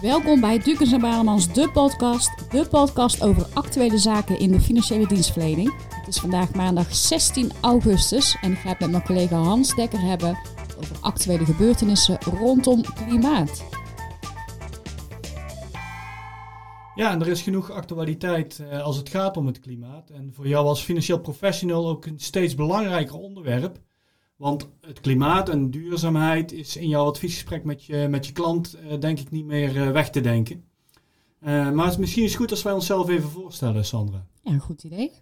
Welkom bij Dukens en Balemans, de podcast. De podcast over actuele zaken in de financiële dienstverlening. Het is vandaag maandag 16 augustus en ik ga het met mijn collega Hans Dekker hebben over actuele gebeurtenissen rondom klimaat. Ja, en er is genoeg actualiteit eh, als het gaat om het klimaat. En voor jou als financieel professional ook een steeds belangrijker onderwerp. Want het klimaat en duurzaamheid is in jouw adviesgesprek met je, met je klant eh, denk ik niet meer eh, weg te denken. Eh, maar het is misschien is goed als wij onszelf even voorstellen, Sandra. Ja, een goed idee.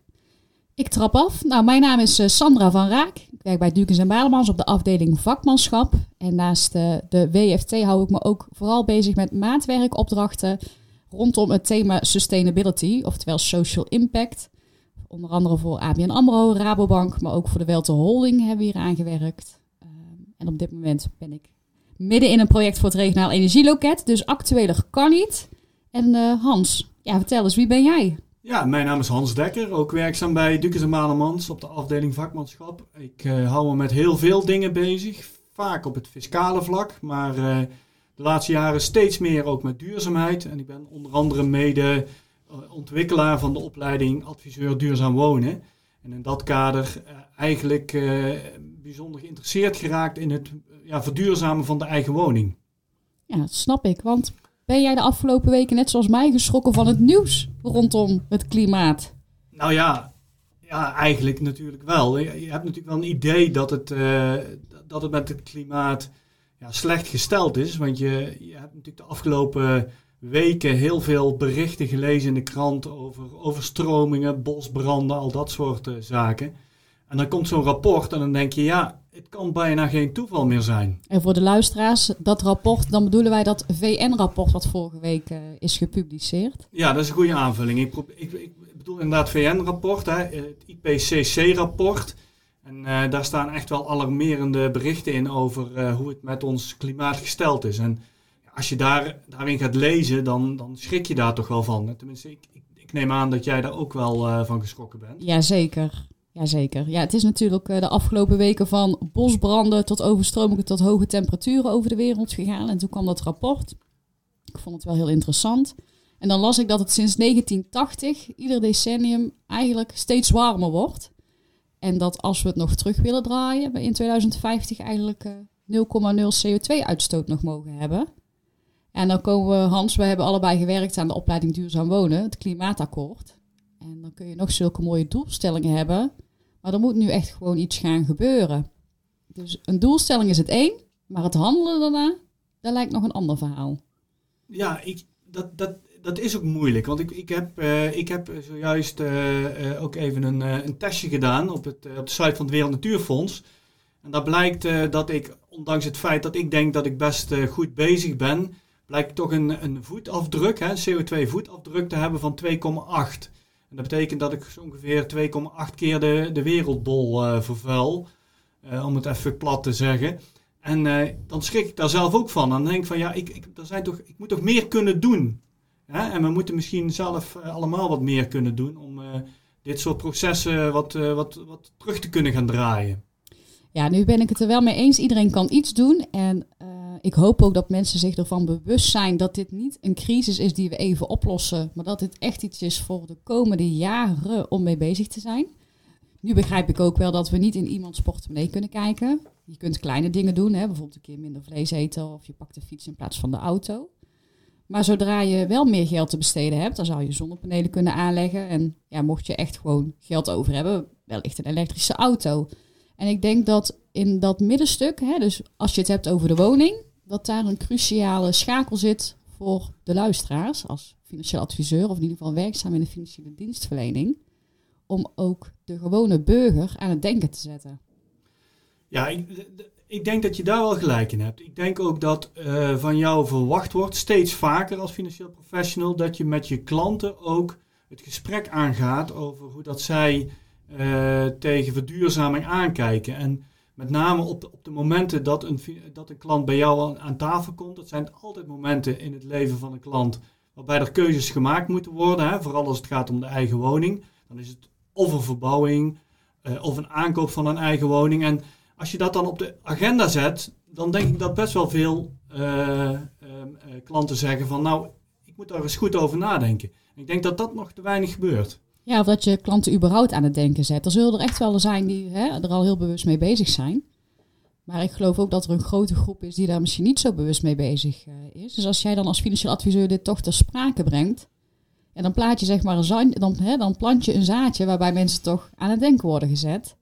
Ik trap af. Nou, mijn naam is Sandra van Raak. Ik werk bij Dukens en Balemans op de afdeling vakmanschap. En naast de WFT hou ik me ook vooral bezig met maatwerkopdrachten rondom het thema sustainability, oftewel social impact. Onder andere voor ABN AMRO, Rabobank, maar ook voor de Welte Holding hebben we hier aangewerkt. Ehm, en op dit moment ben ik midden in een project voor het regionaal energieloket, dus actueler kan niet. En eh, Hans, ja, vertel eens, wie ben jij? Ja, mijn naam is Hans Dekker, ook werkzaam bij Dukes en Malemans op de afdeling vakmanschap. Ik eh, hou me met heel veel dingen bezig, vaak op het fiscale vlak, maar eh, de laatste jaren steeds meer ook met duurzaamheid. En ik ben onder andere mede ontwikkelaar van de opleiding adviseur duurzaam wonen. En in dat kader eh, eigenlijk eh, bijzonder geïnteresseerd geraakt in het eh, ja, verduurzamen van de eigen woning. Ja, dat snap ik, want ben jij de afgelopen weken net zoals mij geschrokken van het nieuws rondom het klimaat? Nou ja, ja eigenlijk natuurlijk wel. Je, hebt natuurlijk wel een idee dat het, eh, dat het met het klimaat ja, slecht gesteld is. Want je, je hebt natuurlijk de afgelopen weken heel veel berichten gelezen in de krant over overstromingen, bosbranden, al dat soort eh, zaken. En dan komt zo'n rapport en dan denk je, ja, het kan bijna geen toeval meer zijn. En voor de luisteraars, dat rapport, dan bedoelen wij dat VN-rapport wat vorige week eh, is gepubliceerd. Ja, dat is een goede aanvulling. Ik, ik, ik bedoel inderdaad VN-rapport, hè, het IPCC-rapport. En eh, daar staan echt wel alarmerende berichten in over eh, hoe het met ons klimaat gesteld is. En als je daar, daarin gaat lezen, dan, dan schrik je daar toch wel van. Tenminste, ik, ik, neem aan dat jij daar ook wel eh, van geschrokken bent. Jazeker. Jazeker. Ja, het is natuurlijk eh, de afgelopen weken van bosbranden tot overstromingen tot hoge temperaturen over de wereld gegaan. En toen kwam dat rapport. Ik vond het wel heel interessant. En dan las ik dat het sinds 1980 ieder decennium eigenlijk steeds warmer wordt. En dat als we het nog terug willen draaien, we in 2050 eigenlijk eh, 0,0 CO2-uitstoot nog mogen hebben. En dan komen we, Hans, we hebben allebei gewerkt aan de opleiding Duurzaam Wonen, het Klimaatakkoord. En dan kun je nog zulke mooie doelstellingen hebben, maar er moet nu echt gewoon iets gaan gebeuren. Dus een doelstelling is het één, maar het handelen daarna, dat lijkt nog een ander verhaal. Ja, ik, dat, dat, dat is ook moeilijk. Want ik, ik, heb, eh, ik heb zojuist eh, eh, ook even een, eh, een testje gedaan op, het, eh, op de site van het Wereld Natuurfonds. En daar blijkt eh, dat ik, ondanks het feit dat ik denk dat ik best eh, goed bezig ben, blijkt toch een, een voetafdruk, hè, een CO2-voetafdruk te hebben van 2,8. En dat betekent dat ik zo ongeveer 2,8 keer de, de wereldbol eh, vervuil. Eh, om het even plat te zeggen. En eh, dan schrik ik daar zelf ook van. Dan denk ik van ja, ik, ik, zijn toch, ik moet toch meer kunnen doen. Hè? En we moeten misschien zelf allemaal wat meer kunnen doen om dit soort processen wat, wat, wat terug te kunnen gaan draaien. Ja, nu ben ik het er wel mee eens. Iedereen kan iets doen. En ik hoop ook dat mensen zich ervan bewust zijn dat dit niet een crisis is die we even oplossen. Maar dat dit echt iets is voor de komende jaren om mee bezig te zijn. Nu begrijp ik ook wel dat we niet in iemands portemonnee kunnen kijken. Je kunt kleine dingen doen, hè? bijvoorbeeld een keer minder vlees eten of je pakt de fiets in plaats van de auto. Maar zodra je wel meer geld te besteden hebt, dan zou je zonnepanelen kunnen aanleggen. En ja, mocht je echt gewoon geld over hebben, wellicht een elektrische auto. En ik denk dat in dat middenstuk, hè, dus als je het hebt over de woning, dat daar een cruciale schakel zit voor de luisteraars als financieel adviseur, of in ieder geval werkzaam in de financiële dienstverlening, om ook de gewone burger aan het denken te zetten. Ja, ik, ik denk dat je daar wel gelijk in hebt. Ik denk ook dat eh, van jou verwacht wordt, steeds vaker als financieel professional, dat je met je klanten ook het gesprek aangaat over hoe dat zij eh, tegen verduurzaming aankijken. En met name op de, op de momenten dat een, dat een klant bij jou aan, tafel komt, dat zijn altijd momenten in het leven van een klant waarbij er keuzes gemaakt moeten worden, hè, vooral als het gaat om de eigen woning. Dan is het of een verbouwing eh, of een aankoop van een eigen woning. En als je dat dan op de agenda zet, dan denk ik dat best wel veel uh, uh, klanten zeggen van nou, ik moet daar eens goed over nadenken. Ik denk dat dat nog te weinig gebeurt. Ja, of dat je klanten überhaupt aan het denken zet. Er zullen er echt wel zijn die hè, er al heel bewust mee bezig zijn. Maar ik geloof ook dat er een grote groep is die daar misschien niet zo bewust mee bezig uh, is. Dus als jij dan als financieel adviseur dit toch ter sprake brengt, en dan plaat je zeg maar een zand, dan, hè, dan plant je een zaadje waarbij mensen toch aan het denken worden gezet.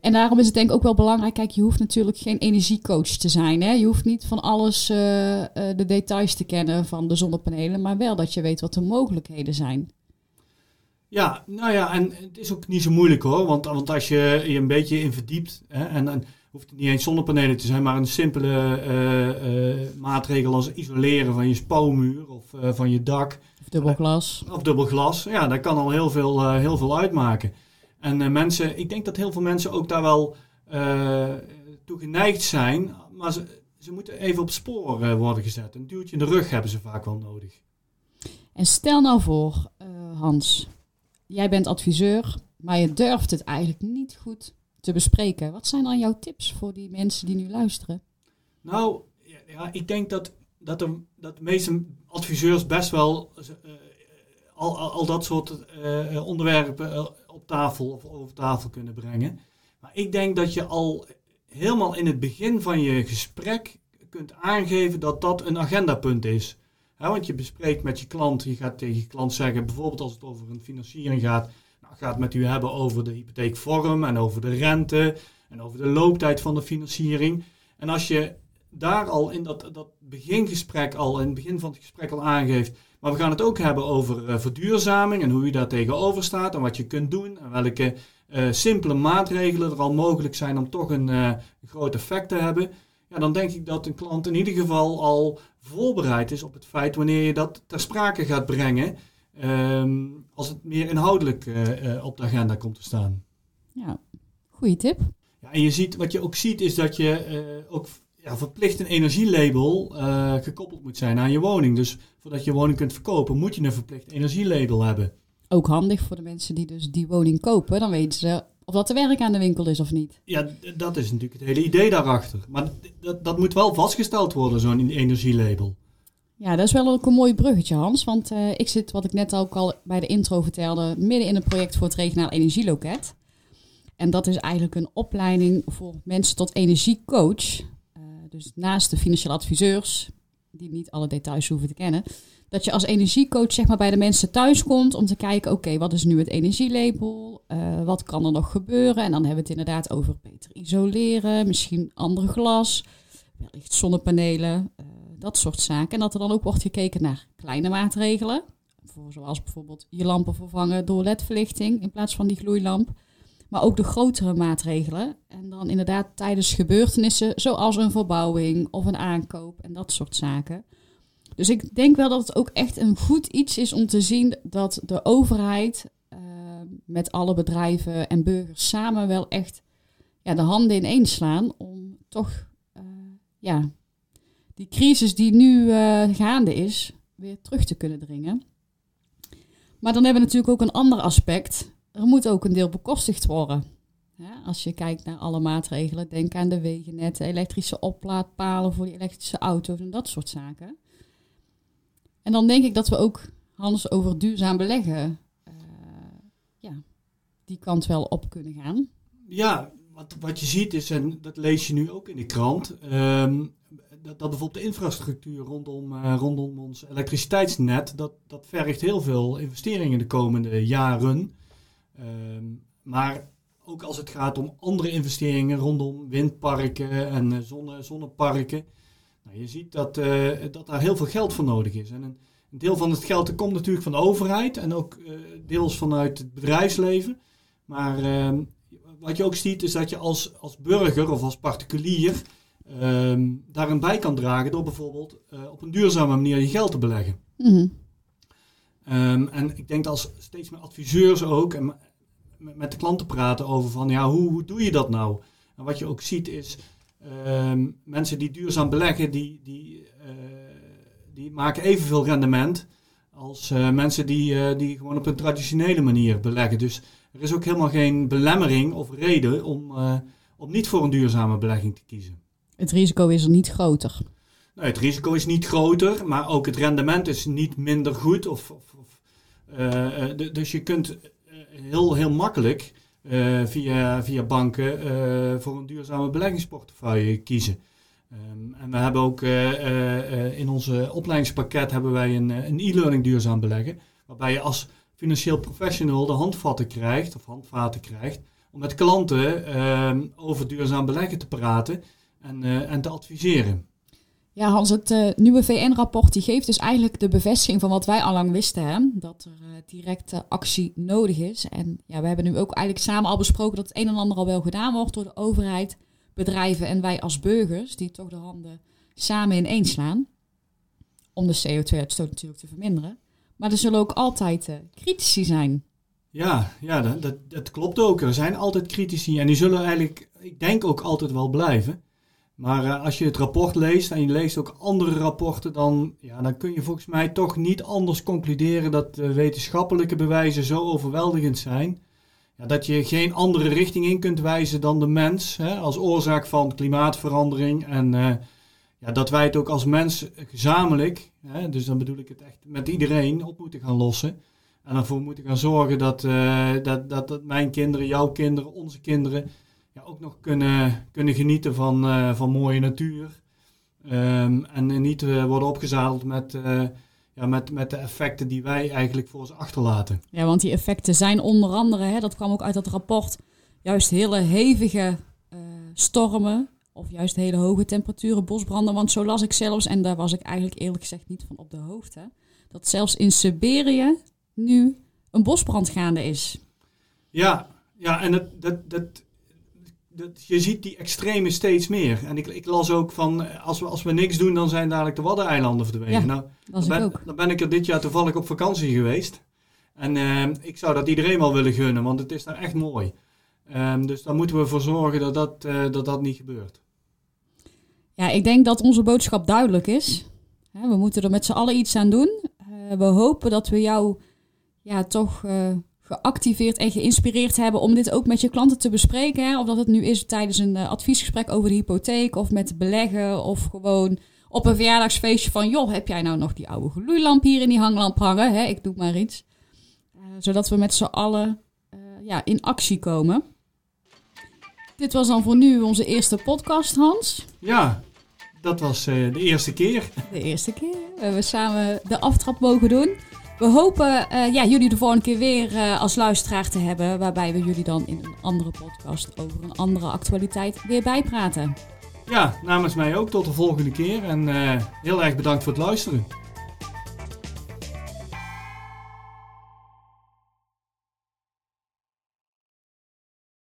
En daarom is het denk ik ook wel belangrijk. Kijk, je hoeft natuurlijk geen energiecoach te zijn. Hè? Je hoeft niet van alles uh, uh, de details te kennen van de zonnepanelen, maar wel dat je weet wat de mogelijkheden zijn. Ja, nou ja, en het is ook niet zo moeilijk hoor. Want, want als je je een beetje in verdiept, hè, en, en hoeft het niet eens zonnepanelen te zijn, maar een simpele uh, maatregel als isoleren van je spouwmuur of van je dak. Of dubbel glas. Of dubbel glas, ja, dat kan al heel veel, heel veel uitmaken. En mensen, ik denk dat heel veel mensen ook daar wel toe geneigd zijn, maar ze, ze moeten even op spoor worden gezet. Een duwtje in de rug hebben ze vaak wel nodig. En stel nou voor, Hans, jij bent adviseur, maar je durft het eigenlijk niet goed te bespreken. Wat zijn dan jouw tips voor die mensen die nu luisteren? Nou, ja, ik denk dat, dat, de, dat de meeste adviseurs best wel uh, al, al, al, dat soort uh, onderwerpen op tafel of over tafel kunnen brengen. Maar ik denk dat je al helemaal in het begin van je gesprek kunt aangeven dat dat een agendapunt is. Want je bespreekt met je klant, je gaat tegen je klant zeggen, bijvoorbeeld als het over een financiering gaat, nou, gaat met u hebben over de hypotheekvorm en over de rente en over de looptijd van de financiering. En als je daar al in dat, dat begingesprek al, in het begin van het gesprek al aangeeft, maar we gaan het ook hebben over uh, verduurzaming en hoe je daar tegenover staat en wat je kunt doen en welke uh, simpele maatregelen er al mogelijk zijn om toch een, een groot effect te hebben ja, dan denk ik dat een klant in ieder geval al voorbereid is op het feit wanneer je dat ter sprake gaat brengen, ehm, als het meer inhoudelijk uh, uh, op de agenda komt te staan. Ja, goede tip. Ja, en je ziet, wat je ook ziet is dat je uh, ook ja, verplicht een energielabel gekoppeld moet zijn aan je woning. Dus voordat je woning kunt verkopen, moet je een verplicht energielabel hebben. Ook handig voor de mensen die dus die woning kopen. Dan weten ze of dat te werk aan de winkel is of niet. Ja, dat is natuurlijk het hele idee daarachter. Maar dat, dat moet wel vastgesteld worden, zo'n energielabel. Ja, dat is wel ook een mooi bruggetje, Hans. Want uh, ik zit, wat ik net ook al bij de intro vertelde, midden in een project voor het regionaal energieloket. En dat is eigenlijk een opleiding voor mensen tot energiecoach. Uh, dus naast de financiële adviseurs, die niet alle details hoeven te kennen, dat je als energiecoach zeg maar, bij de mensen thuis komt om te kijken, oké, wat is nu het energielabel? Uh, wat kan er nog gebeuren? En dan hebben we het inderdaad over beter isoleren, misschien ander glas, wellicht zonnepanelen, uh, dat soort zaken. En dat er dan ook wordt gekeken naar kleine maatregelen, zoals bijvoorbeeld je lampen vervangen door ledverlichting in plaats van die gloeilamp. Maar ook de grotere maatregelen. En dan inderdaad tijdens gebeurtenissen zoals een verbouwing of een aankoop en dat soort zaken. Dus ik denk wel dat het ook echt een goed iets is om te zien dat de overheid uh, met alle bedrijven en burgers samen wel echt ja, de handen ineen slaan om toch uh, ja, die crisis die nu uh, gaande is, weer terug te kunnen dringen. Maar dan hebben we natuurlijk ook een ander aspect. Er moet ook een deel bekostigd worden. Als je kijkt naar alle maatregelen, denk aan de wegennetten, elektrische oplaadpalen voor die elektrische auto's en dat soort zaken. En dan denk ik dat we ook, Hans, over duurzaam beleggen, uh, ja, die kant wel op kunnen gaan. Ja, wat, wat je ziet is, en dat lees je nu ook in de krant, um, dat, dat bijvoorbeeld de infrastructuur rondom, uh, rondom ons elektriciteitsnet, dat, dat vergt heel veel investeringen de komende jaren. Um, maar ook als het gaat om andere investeringen rondom windparken en uh, zonne, zonneparken. Nou, je ziet dat, uh, dat daar heel veel geld voor nodig is. En een, een, deel van het geld komt natuurlijk van de overheid en ook uh, deels vanuit het bedrijfsleven. Maar uh, wat je ook ziet is dat je als, als burger of als particulier ehm, daarin bij kan dragen door bijvoorbeeld eh, op een duurzame manier je geld te beleggen. Mm -hmm. um, en ik denk dat als steeds meer adviseurs ook en met de klanten praten over van ja, hoe, hoe doe je dat nou? En wat je ook ziet is uh, mensen die duurzaam beleggen, die, die, uh, die maken evenveel rendement als uh, mensen die, uh, die gewoon op een traditionele manier beleggen. Dus er is ook helemaal geen belemmering of reden om, om niet voor een duurzame belegging te kiezen. Het risico is er niet groter. Nou, het risico is niet groter, maar ook het rendement is niet minder goed. Of, of, of dus je kunt heel, heel makkelijk uh, via, via banken voor een duurzame beleggingsportefeuille kiezen. Um, en we hebben ook in onze opleidingspakket hebben wij een, een e-learning duurzaam beleggen. Waarbij je als financieel professional de handvatten krijgt, of handvaten krijgt, om met klanten ehm, over duurzaam beleggen te praten en, en te adviseren. Ja, Hans, het uh, nieuwe VN-rapport geeft dus eigenlijk de bevestiging van wat wij al lang wisten, hè? dat er uh, directe actie nodig is. En ja, we hebben nu ook eigenlijk samen al besproken dat het een en ander al wel gedaan wordt door de overheid, bedrijven en wij als burgers, die toch de handen samen ineens slaan. Om de CO2-uitstoot natuurlijk te verminderen. Maar er zullen ook altijd uh, critici zijn. Ja, ja dat, dat, dat klopt ook. Er zijn altijd critici en die zullen eigenlijk, ik denk ook altijd wel blijven. Maar uh, als je het rapport leest en je leest ook andere rapporten, dan, ja, dan kun je volgens mij toch niet anders concluderen dat de wetenschappelijke bewijzen zo overweldigend zijn. Ja, dat je geen andere richting in kunt wijzen dan de mens hè, als oorzaak van klimaatverandering. En uh, ja, dat wij het ook als mens gezamenlijk, hè, dus dan bedoel ik het echt met iedereen, op moeten gaan lossen. En ervoor moeten gaan zorgen dat, dat, dat, dat mijn kinderen, jouw kinderen, onze kinderen ja, ook nog kunnen, kunnen genieten van, uh, van mooie natuur. Um, en niet uh, worden opgezadeld met, uh, ja, met, met de effecten die wij eigenlijk voor ons achterlaten. Ja, want die effecten zijn onder andere, hè, dat kwam ook uit dat rapport, juist hele hevige stormen. Of juist hele hoge temperaturen, bosbranden. Want zo las ik zelfs, en daar was ik eigenlijk eerlijk gezegd niet van op de hoogte, dat zelfs in Siberië nu een bosbrand gaande is. Ja, ja en dat, dat, dat, dat, je ziet die extreme steeds meer. En ik, ik las ook van, als we, als we niks doen, dan zijn dadelijk de Waddeneilanden verdwenen. Ja, nou, dan ben, ook. dan ben ik er dit jaar toevallig op vakantie geweest. En uh, ik zou dat iedereen wel willen gunnen, want het is daar echt mooi. Um, dus daar moeten we voor zorgen dat dat, uh, dat, dat niet gebeurt. Ja, ik denk dat onze boodschap duidelijk is. We moeten er met z'n allen iets aan doen. Uh, we hopen dat we jou ja, toch geactiveerd en geïnspireerd hebben om dit ook met je klanten te bespreken. Hè? Of dat het nu is tijdens een uh, adviesgesprek over de hypotheek of met beleggen of gewoon op een verjaardagsfeestje van joh, heb jij nou nog die oude gloeilamp hier in die hanglamp hangen? Hè? Ik doe maar iets. Uh, zodat we met z'n allen uh, ja, in actie komen. Dit was dan voor nu onze eerste podcast, Hans. Ja, dat was de eerste keer. De eerste keer. We hebben samen de aftrap mogen doen. We hopen uh, ja, jullie de volgende keer weer uh, als luisteraar te hebben, waarbij we jullie dan in een andere podcast over een andere actualiteit weer bijpraten. Ja, namens mij ook tot de volgende keer en uh, heel erg bedankt voor het luisteren.